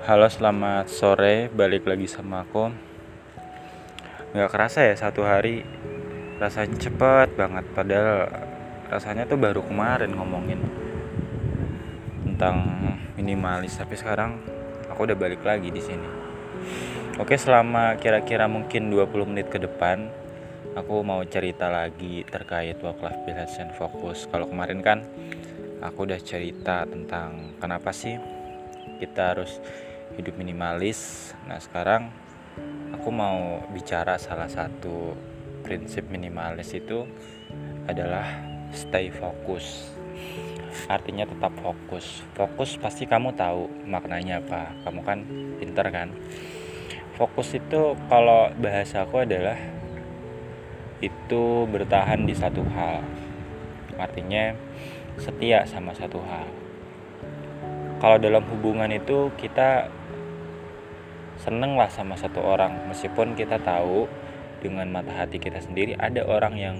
Halo selamat sore. Balik lagi sama aku. Gak kerasa ya satu hari Rasanya cepet banget. Padahal rasanya tuh baru kemarin ngomongin Tentang minimalis. Tapi sekarang aku udah balik lagi di sini. Oke selama kira-kira mungkin 20 menit ke depan Aku mau cerita lagi terkait work life balance and focus. Kalau kemarin kan aku udah cerita tentang kenapa sih kita harus hidup minimalis. Nah, sekarang aku mau bicara salah satu prinsip minimalis itu adalah stay fokus. Artinya tetap fokus. Fokus pasti kamu tahu maknanya apa. Kamu kan pinter kan? Fokus itu kalau bahasa aku adalah itu bertahan di satu hal. Artinya setia sama satu hal. Kalau dalam hubungan itu kita seneng lah sama satu orang. Meskipun kita tahu dengan mata hati kita sendiri ada orang yang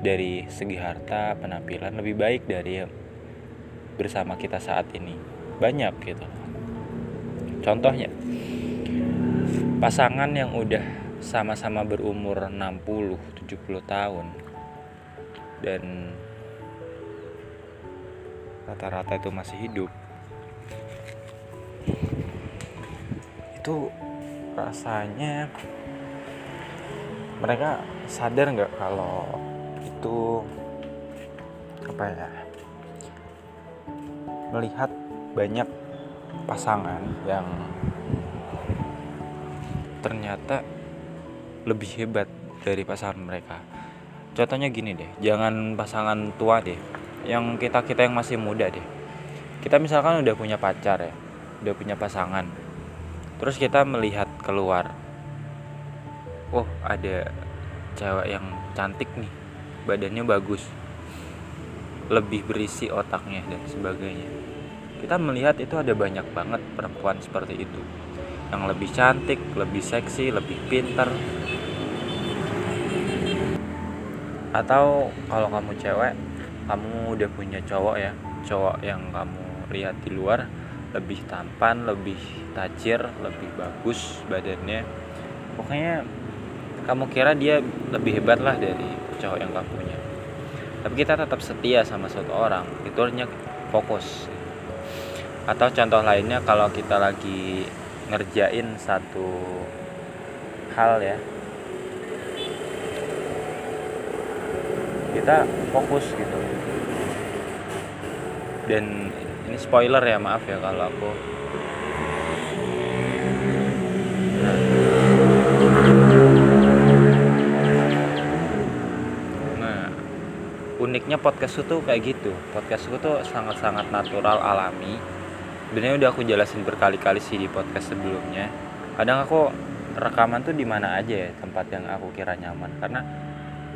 dari segi harta penampilan lebih baik dari bersama kita saat ini. Banyak gitu. Contohnya pasangan yang udah sama-sama berumur 60 70 tahun dan rata-rata itu masih hidup itu rasanya mereka sadar nggak kalau itu apa ya melihat banyak pasangan yang ternyata lebih hebat dari pasangan mereka. Contohnya gini deh jangan pasangan tua deh yang kita kita yang masih muda deh. Kita misalkan udah punya pacar ya udah punya pasangan terus kita melihat keluar. Oh ada cewek yang cantik nih. Badannya bagus. Lebih berisi otaknya dan sebagainya. Kita melihat itu ada banyak banget perempuan seperti itu. Yang lebih cantik lebih seksi lebih pintar atau kalau kamu cewek kamu udah punya cowok ya. Cowok yang kamu lihat di luar lebih tampan lebih tajir lebih bagus badannya. Pokoknya kamu kira dia lebih hebat lah dari cowok yang kamu punya. Tapi kita tetap setia sama satu orang. Itu hanya fokus. Atau contoh lainnya kalau kita lagi ngerjain satu hal ya kita fokus gitu. Dan ini spoiler ya maaf ya kalau aku. Nah uniknya podcast itu kayak gitu. Podcast itu tuh sangat-sangat natural alami. Sebenarnya udah aku jelasin berkali-kali sih di podcast sebelumnya. Kadang aku rekaman tuh di mana aja ya tempat yang aku kira nyaman. Karena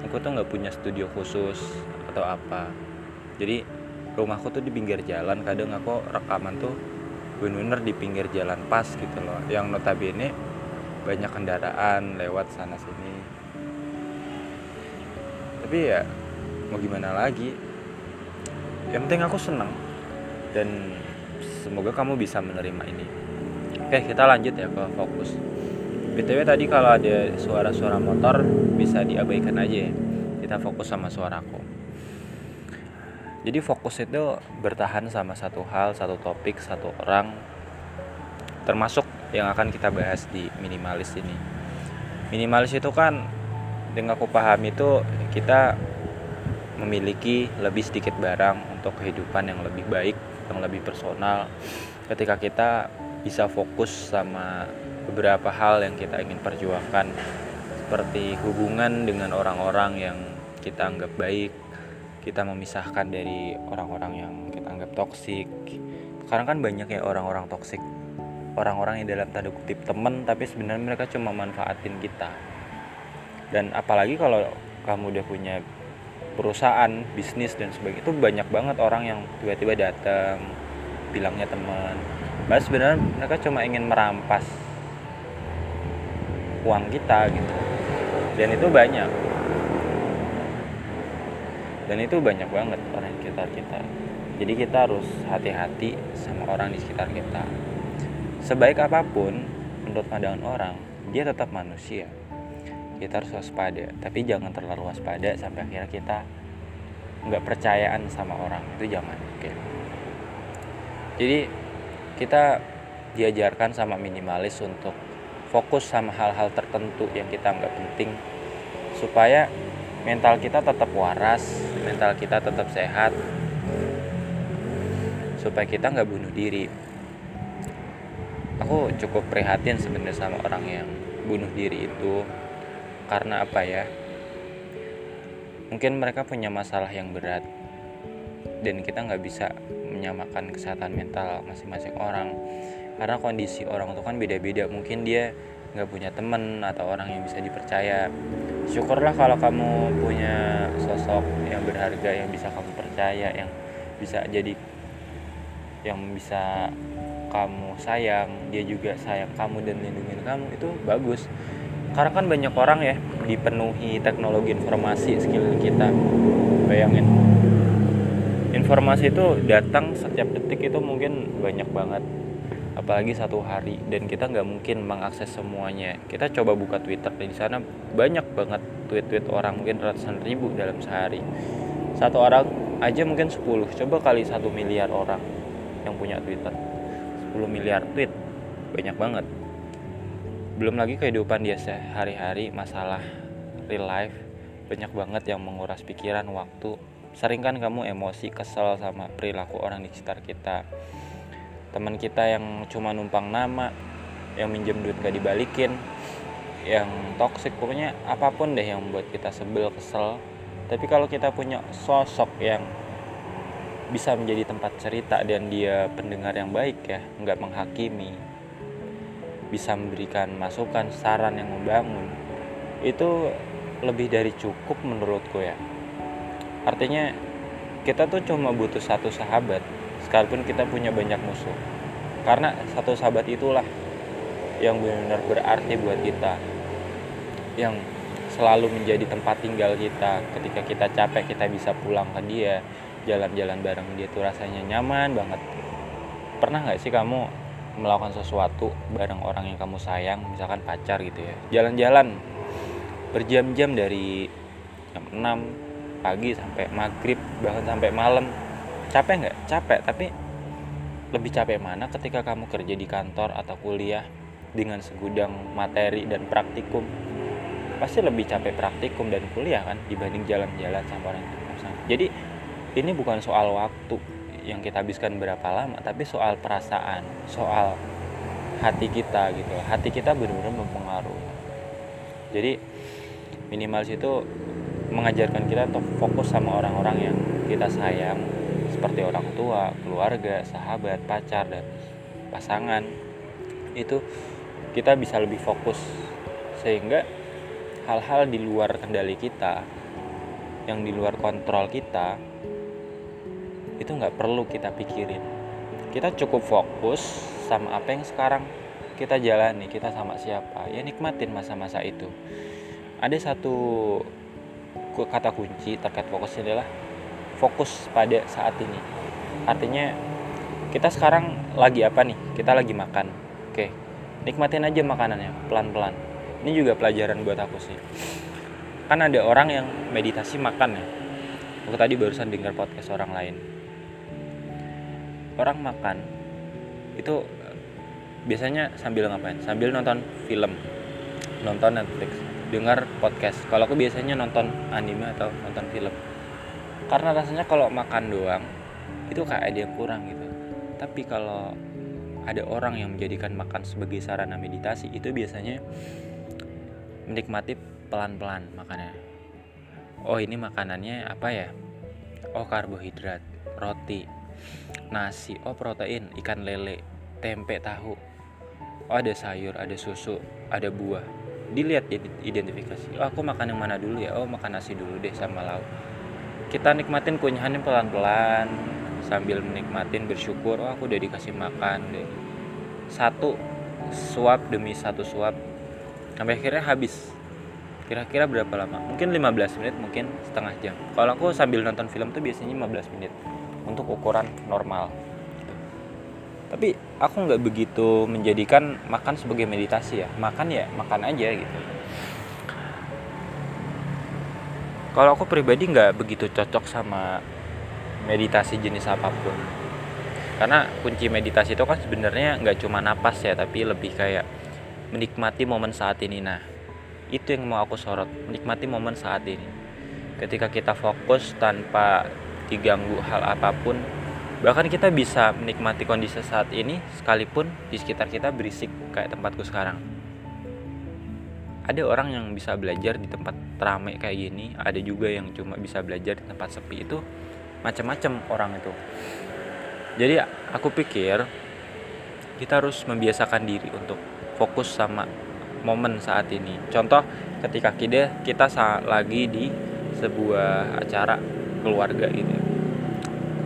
aku tuh nggak punya studio khusus atau apa. Jadi rumahku tuh di pinggir jalan kadang aku rekaman tuh bener-bener di pinggir jalan pas gitu loh. Yang notabene banyak kendaraan lewat sana sini. Tapi ya mau gimana lagi? Yang penting aku seneng. Dan semoga kamu bisa menerima ini. Oke kita lanjut ya ke fokus. Btw tadi kalau ada suara-suara motor bisa diabaikan aja ya. Kita fokus sama suaraku jadi fokus itu bertahan sama satu hal satu topik satu orang termasuk yang akan kita bahas di minimalis ini. Minimalis itu kan dengan aku paham itu kita memiliki lebih sedikit barang untuk kehidupan yang lebih baik yang lebih personal. Ketika kita bisa fokus sama beberapa hal yang kita ingin perjuangkan seperti hubungan dengan orang-orang yang kita anggap baik kita memisahkan dari orang-orang yang kita anggap toksik sekarang kan banyak ya orang-orang toksik orang-orang yang dalam tanda kutip temen tapi sebenarnya mereka cuma manfaatin kita. Dan apalagi kalau kamu udah punya perusahaan bisnis dan sebagainya itu banyak banget orang yang tiba-tiba datang bilangnya teman. Mas sebenarnya mereka cuma ingin merampas uang kita gitu. Dan itu banyak dan itu banyak banget orang di sekitar kita. Jadi kita harus hati-hati sama orang di sekitar kita. Sebaik apa pun menurut pandangan orang dia tetap manusia. Kita harus waspada. Tapi jangan terlalu waspada sampai akhirnya kita nggak percayaan sama orang. Itu jangan oke. Jadi kita diajarkan sama minimalis untuk fokus sama hal-hal tertentu yang kita nggak penting supaya mental kita tetap waras mental kita tetap sehat supaya kita nggak bunuh diri. Aku cukup prihatin sebenarnya sama orang yang bunuh diri itu. Karena apa ya? Mungkin mereka punya masalah yang berat dan kita nggak bisa menyamakan kesehatan mental masing-masing orang. Karena kondisi orang itu kan beda-beda. Mungkin dia nggak punya temen atau orang yang bisa dipercaya syukurlah kalau kamu punya sosok yang berharga yang bisa kamu percaya yang bisa jadi yang bisa kamu sayang dia juga sayang kamu dan lindungi kamu itu bagus. Karena kan banyak orang ya dipenuhi teknologi informasi skill kita. Bayangin. Informasi itu datang setiap detik itu mungkin banyak banget apalagi satu hari. Dan kita nggak mungkin mengakses semuanya. Kita coba buka Twitter. Di sana banyak banget tweet-tweet orang mungkin ratusan ribu dalam sehari. Satu orang aja mungkin 10 coba kali satu miliar orang yang punya Twitter. 10 miliar tweet banyak banget. Belum lagi kehidupan dia sehari-hari masalah real life banyak banget yang menguras pikiran waktu. Sering kan kamu emosi kesel sama perilaku orang di sekitar kita teman kita yang cuma numpang nama yang minjem duit gak dibalikin yang toxic pokoknya apa pun deh yang membuat kita sebel kesel tapi kalau kita punya sosok yang bisa menjadi tempat cerita dan dia pendengar yang baik ya nggak menghakimi bisa memberikan masukan, saran yang membangun, itu lebih dari cukup menurutku ya. Artinya kita tuh cuma butuh satu sahabat, sekalipun kita punya banyak musuh. Karena satu sahabat itulah yang benar-benar berarti buat kita. Yang selalu menjadi tempat tinggal kita. Ketika kita capek, kita bisa pulang ke dia. Jalan-jalan bareng dia tuh rasanya nyaman banget. Pernah nggak sih kamu melakukan sesuatu bareng orang yang kamu sayang misalkan pacar gitu ya jalan-jalan berjam-jam dari jam 6 pagi sampai maghrib bahkan sampai malam capek nggak? Capek tapi lebih capek mana ketika kamu kerja di kantor atau kuliah dengan segudang materi dan praktikum? Pasti lebih capek praktikum dan kuliah kan dibanding jalan-jalan sama orang yang jadi ini bukan soal waktu yang kita habiskan berapa lama tapi soal perasaan soal hati kita gitu. Hati kita benar-benar mempengaruhi. Jadi minimal itu mengajarkan kita untuk fokus sama orang-orang yang kita sayang seperti orang tua keluarga sahabat pacar dan pasangan. Itu kita bisa lebih fokus. Sehingga hal-hal di luar kendali kita yang di luar kontrol kita itu nggak perlu kita pikirin. Kita cukup fokus sama apa yang sekarang kita jalani kita sama siapa. Ya nikmatin masa-masa itu. Ada satu kata kunci terkait fokus adalah fokus pada saat ini. Artinya kita sekarang lagi apa nih? Kita lagi makan. Oke nikmatin aja makanannya pelan-pelan. Ini juga pelajaran buat aku sih. Kan ada orang yang meditasi makan ya. Aku tadi barusan dengar podcast orang lain. Orang makan itu biasanya sambil ngapain? Sambil nonton film nonton Netflix dengar podcast. Kalau aku biasanya nonton anime atau nonton film karena rasanya kalau makan doang itu kayak ada yang kurang gitu. Tapi kalau ada orang yang menjadikan makan sebagai sarana meditasi itu biasanya menikmati pelan-pelan makannya. Oh ini makanannya apa ya? Oh karbohidrat roti nasi oh protein ikan lele tempe tahu. Oh ada sayur ada susu ada buah. Dilihat identifikasi. Oh aku makan yang mana dulu ya? Oh makan nasi dulu deh sama lauk kita nikmatin kunyahannya pelan-pelan sambil menikmatin bersyukur oh aku udah dikasih makan deh. Satu suap demi satu suap sampai akhirnya habis. Kira-kira berapa lama? Mungkin 15 menit mungkin setengah jam. Kalau aku sambil nonton film tuh biasanya 15 menit untuk ukuran normal. Tapi aku nggak begitu menjadikan makan sebagai meditasi ya. Makan ya makan aja gitu kalau aku pribadi nggak begitu cocok sama meditasi jenis apa pun. Karena kunci meditasi itu kan sebenarnya nggak cuma napas ya tapi lebih kayak menikmati momen saat ini. Nah itu yang mau aku sorot menikmati momen saat ini. Ketika kita fokus tanpa diganggu hal apa pun bahkan kita bisa menikmati kondisi saat ini sekalipun di sekitar kita berisik kayak tempatku sekarang ada orang yang bisa belajar di tempat ramai kayak gini ada juga yang cuma bisa belajar di tempat sepi. Itu macam-macam orang itu. Jadi aku pikir kita harus membiasakan diri untuk fokus sama momen saat ini. Contoh ketika kita kita lagi di sebuah acara keluarga gitu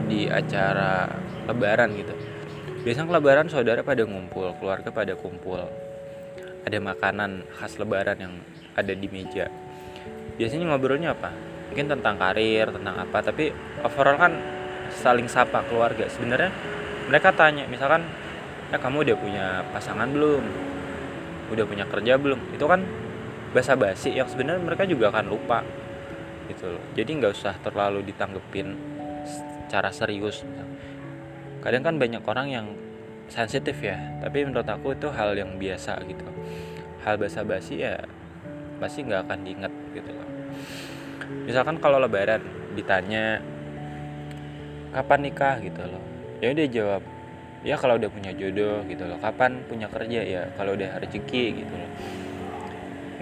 di acara lebaran gitu. Biasanya lebaran saudara pada ngumpul keluarga pada kumpul ada makanan khas lebaran yang ada di meja. Biasanya ngobrolnya apa? Mungkin tentang karir tentang apa tapi overall kan saling sapa keluarga. Sebenarnya mereka tanya misalkan ya kamu udah punya pasangan belum? Udah punya kerja belum? Itu kan basa-basi yang sebenarnya mereka juga akan lupa gitu loh. Jadi nggak usah terlalu ditanggepin secara serius. Kadang kan banyak orang yang sensitif ya. Tapi menurut aku itu hal yang biasa gitu. Hal basa-basi ya pasti nggak akan diingat gitu loh. Misalkan kalau lebaran ditanya kapan nikah? gitu loh. Ya udah jawab ya kalau udah punya jodoh gitu loh. Kapan punya kerja? Ya kalau udah rezeki gitu loh.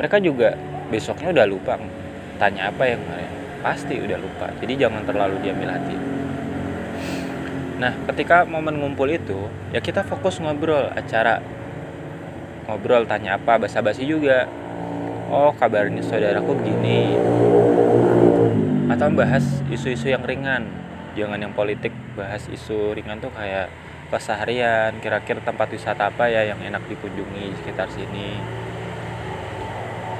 Mereka juga besoknya udah lupa tanya apa yang pasti udah lupa. Jadi jangan terlalu diambil hati Nah, ketika momen ngumpul itu, ya kita fokus ngobrol acara. Ngobrol, tanya apa, basa-basi juga. Oh, kabarnya saudaraku begini. Atau bahas isu-isu yang ringan. Jangan yang politik, bahas isu ringan tuh kayak keseharian, kira-kira tempat wisata apa ya yang enak dikunjungi di sekitar sini.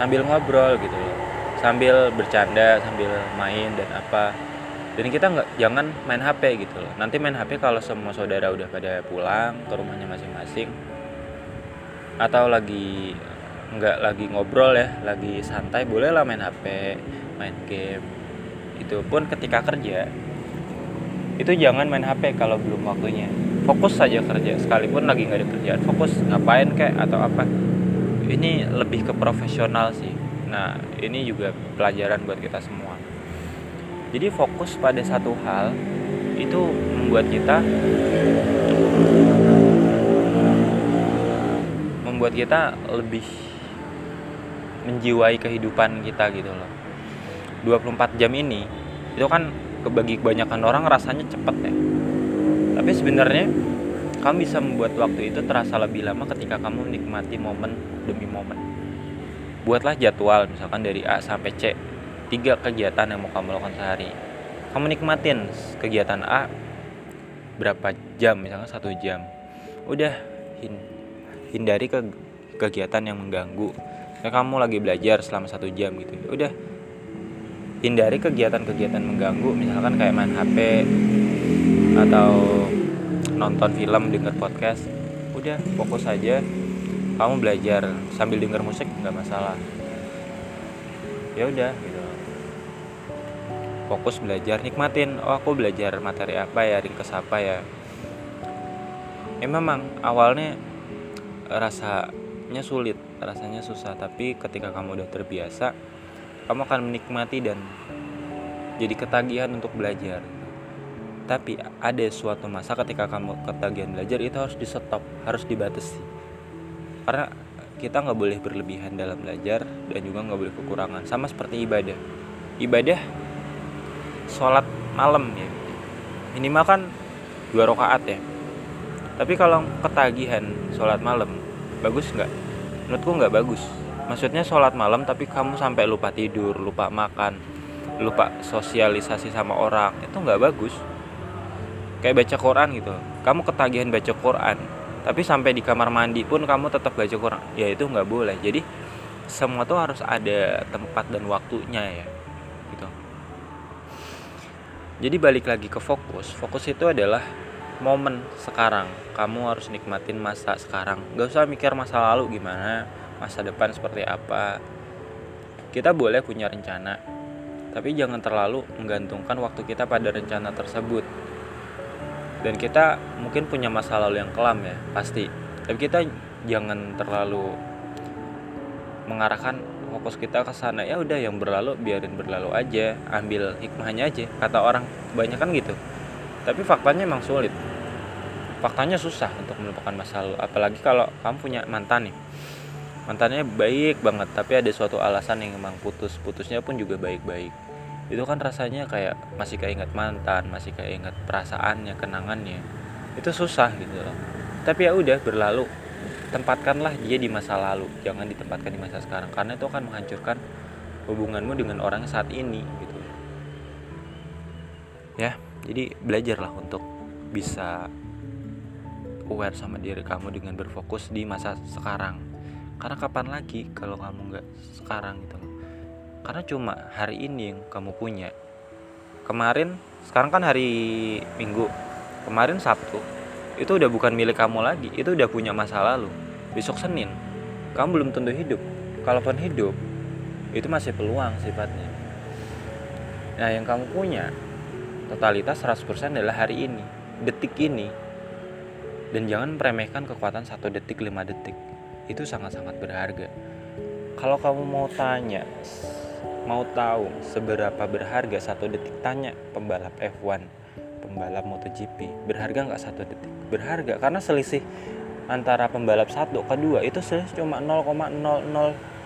Sambil ngobrol gitu loh. Sambil bercanda, sambil main dan apa dan kita nggak jangan main HP gitu loh. Nanti main HP kalau semua saudara udah pada pulang ke rumahnya masing-masing atau lagi nggak lagi ngobrol ya lagi santai bolehlah main HP main game. Itu pun ketika kerja itu jangan main HP kalau belum waktunya. Fokus saja kerja sekalipun lagi nggak ada kerjaan. Fokus ngapain kayak atau apa? Ini lebih ke profesional sih. Nah ini juga pelajaran buat kita semua jadi fokus pada satu hal itu membuat kita membuat kita lebih menjiwai kehidupan kita gitu loh. 24 jam ini itu kan kebagi kebanyakan orang rasanya cepet ya. Tapi sebenarnya kamu bisa membuat waktu itu terasa lebih lama ketika kamu menikmati momen demi momen. Buatlah jadwal misalkan dari A sampai C tiga kegiatan yang mau kamu lakukan sehari. Kamu nikmatin kegiatan A berapa jam? Misalnya satu jam. Udah hindari ke kegiatan yang mengganggu. Nah, kamu lagi belajar selama satu jam gitu. Udah hindari kegiatan-kegiatan mengganggu. Misalkan kayak main HP atau nonton film denger podcast. Udah fokus aja. Kamu belajar sambil denger musik nggak masalah. Ya udah gitu fokus belajar nikmatin. Oh aku belajar materi apa ya? Ringkes apa ya? Ya memang awalnya rasanya sulit rasanya susah. Tapi ketika kamu udah terbiasa kamu akan menikmati dan jadi ketagihan untuk belajar. Tapi ada suatu masa ketika kamu ketagihan belajar itu harus di stop harus dibatasi. Karena kita nggak boleh berlebihan dalam belajar dan juga nggak boleh kekurangan. Sama seperti ibadah. Ibadah sholat malam ya. Minimal kan dua rakaat ya. Tapi kalau ketagihan sholat malam bagus nggak? Menurutku nggak bagus. Maksudnya sholat malam tapi kamu sampai lupa tidur lupa makan lupa sosialisasi sama orang itu nggak bagus. Kayak baca Quran gitu. Kamu ketagihan baca Quran tapi sampai di kamar mandi pun kamu tetap baca Quran. Ya itu nggak boleh. Jadi semua tuh harus ada tempat dan waktunya ya jadi balik lagi ke fokus. Fokus itu adalah momen sekarang. Kamu harus nikmatin masa sekarang. Gak usah mikir masa lalu gimana masa depan seperti apa. Kita boleh punya rencana tapi jangan terlalu menggantungkan waktu kita pada rencana tersebut. Dan kita mungkin punya masa lalu yang kelam ya pasti. Tapi kita jangan terlalu mengarahkan fokus kita ke sana ya udah yang berlalu biarin berlalu aja ambil hikmahnya aja kata orang banyak kan gitu. Tapi faktanya emang sulit. Faktanya susah untuk melupakan masa lalu apalagi kalau kamu punya mantan nih. Mantannya baik banget tapi ada suatu alasan yang emang putus putusnya pun juga baik-baik. Itu kan rasanya kayak masih keinget mantan masih keinget perasaannya kenangannya. Itu susah gitu loh. Tapi ya udah berlalu tempatkanlah dia di masa lalu jangan ditempatkan di masa sekarang karena itu akan menghancurkan hubunganmu dengan orang saat ini gitu. Ya jadi belajarlah untuk bisa aware sama diri kamu dengan berfokus di masa sekarang. Karena kapan lagi kalau kamu nggak sekarang gitu karena cuma hari ini yang kamu punya. Kemarin sekarang kan hari minggu. Kemarin sabtu. Itu udah bukan milik kamu lagi. Itu udah punya masa lalu besok senin kamu belum tentu hidup. Kalaupun hidup itu masih peluang sifatnya. Nah yang kamu punya totalitas 100% adalah hari ini detik ini. Dan jangan meremehkan kekuatan satu detik lima detik. Itu sangat-sangat berharga. Kalau kamu mau tanya mau tahu seberapa berharga satu detik tanya pembalap F1 pembalap MotoGP. Berharga nggak satu detik? Berharga karena selisih antara pembalap satu kedua itu selisih cuma 0,00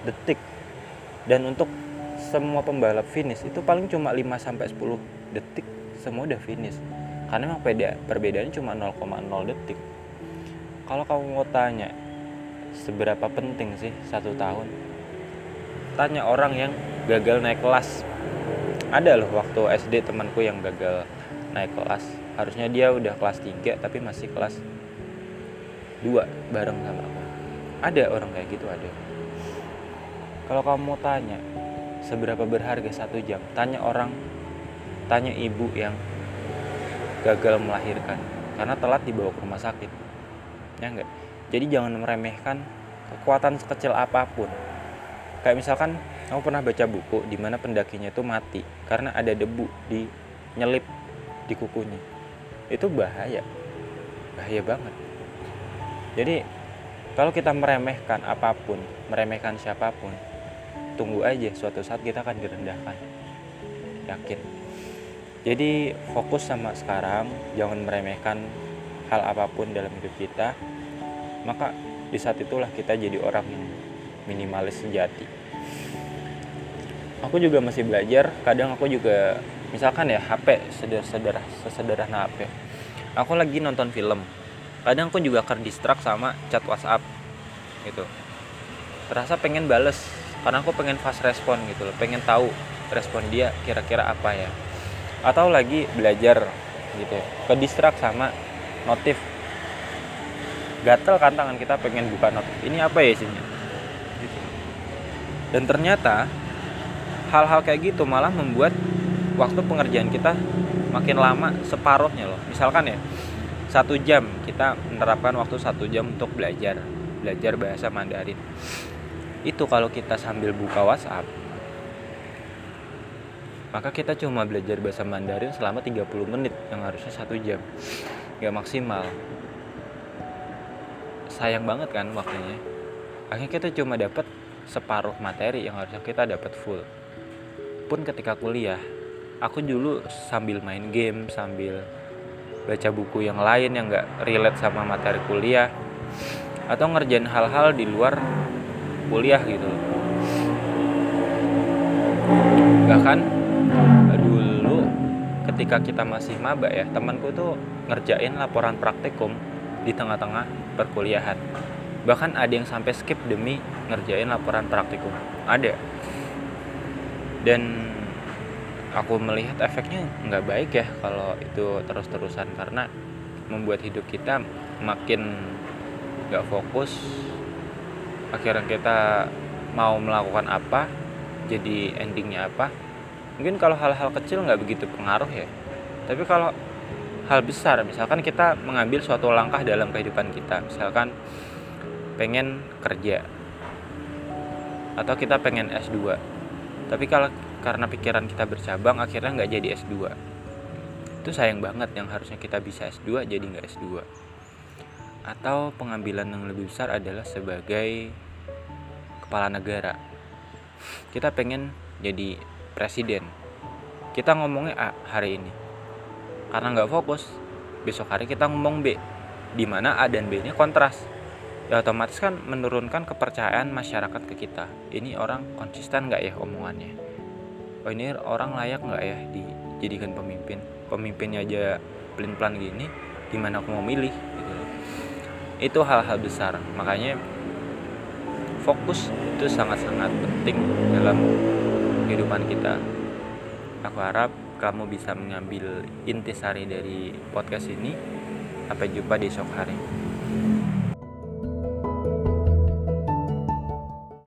detik. Dan untuk semua pembalap finish itu paling cuma 5 sampai 10 detik semua udah finish. Karena memang beda perbedaannya cuma 0,0 detik. Kalau kamu mau tanya seberapa penting sih satu tahun? Tanya orang yang gagal naik kelas. Ada loh waktu SD temanku yang gagal naik kelas. Harusnya dia udah kelas 3 tapi masih kelas 2 bareng sama aku. Ada orang kayak gitu ada. Kalau kamu tanya seberapa berharga satu jam tanya orang tanya ibu yang gagal melahirkan karena telat dibawa ke rumah sakit. Ya enggak jadi jangan meremehkan kekuatan sekecil apa pun. Kayak misalkan kamu pernah baca buku di mana pendakinya itu mati karena ada debu di nyelip di kukunya. Itu bahaya. Bahaya banget jadi kalau kita meremehkan apa pun meremehkan siapa pun tunggu aja suatu saat kita akan direndahkan. Yakin? Jadi fokus sama sekarang jangan meremehkan hal apa pun dalam hidup kita maka di saat itulah kita jadi orang yang minimalis sejati. Aku juga masih belajar kadang aku juga misalkan ya HP sederhana sesederhana HP aku lagi nonton film kadang aku juga akan distract sama chat WhatsApp gitu. Terasa pengen bales karena aku pengen fast respon gitu loh pengen tahu respon dia kira-kira apa ya. Atau lagi belajar gitu. Ke distract sama notif. Gatel kan tangan kita pengen buka notif. Ini apa ya isinya? Gitu. dan ternyata hal-hal kayak gitu malah membuat waktu pengerjaan kita makin lama separuhnya loh. Misalkan ya satu jam. Kita menerapkan waktu satu jam untuk belajar. Belajar bahasa Mandarin. Itu kalau kita sambil buka WhatsApp maka kita cuma belajar bahasa Mandarin selama 30 menit yang harusnya satu jam. Gak maksimal. Sayang banget kan waktunya. Akhirnya kita cuma dapat separuh materi yang harusnya kita dapat full. Pun ketika kuliah aku dulu sambil main game sambil baca buku yang lain yang gak relate sama materi kuliah atau ngerjain hal-hal di luar kuliah gitu. Bahkan ketika kita masih maba ya temanku tuh ngerjain laporan praktikum di tengah-tengah perkuliahan. Bahkan ada yang sampai skip demi ngerjain laporan praktikum. Ada. Dan aku melihat efeknya nggak baik ya kalau itu terus-terusan karena membuat hidup kita makin nggak fokus. Akhirnya kita mau melakukan apa jadi endingnya apa. Mungkin kalau hal-hal kecil nggak begitu pengaruh ya. Tapi kalau hal besar misalkan kita mengambil suatu langkah dalam kehidupan kita misalkan pengen kerja atau kita pengen S2 tapi kalau karena pikiran kita bercabang akhirnya nggak jadi S2 itu sayang banget yang harusnya kita bisa S2 jadi nggak S2 atau pengambilan yang lebih besar adalah sebagai kepala negara. Kita pengen jadi presiden. Kita ngomongnya A hari ini. Karena nggak fokus besok hari kita ngomong B. Di mana A dan B ini kontras. Ya otomatis kan menurunkan kepercayaan masyarakat ke kita. Ini orang konsisten nggak ya omongannya oh ini orang layak nggak ya dijadikan pemimpin? Pemimpinnya aja pelin-pelan gini gimana aku mau milih? Gitu. Itu hal-hal besar. Makanya fokus itu sangat-sangat penting dalam kehidupan kita. Aku harap kamu bisa mengambil intisari dari podcast ini. Sampai jumpa di esok hari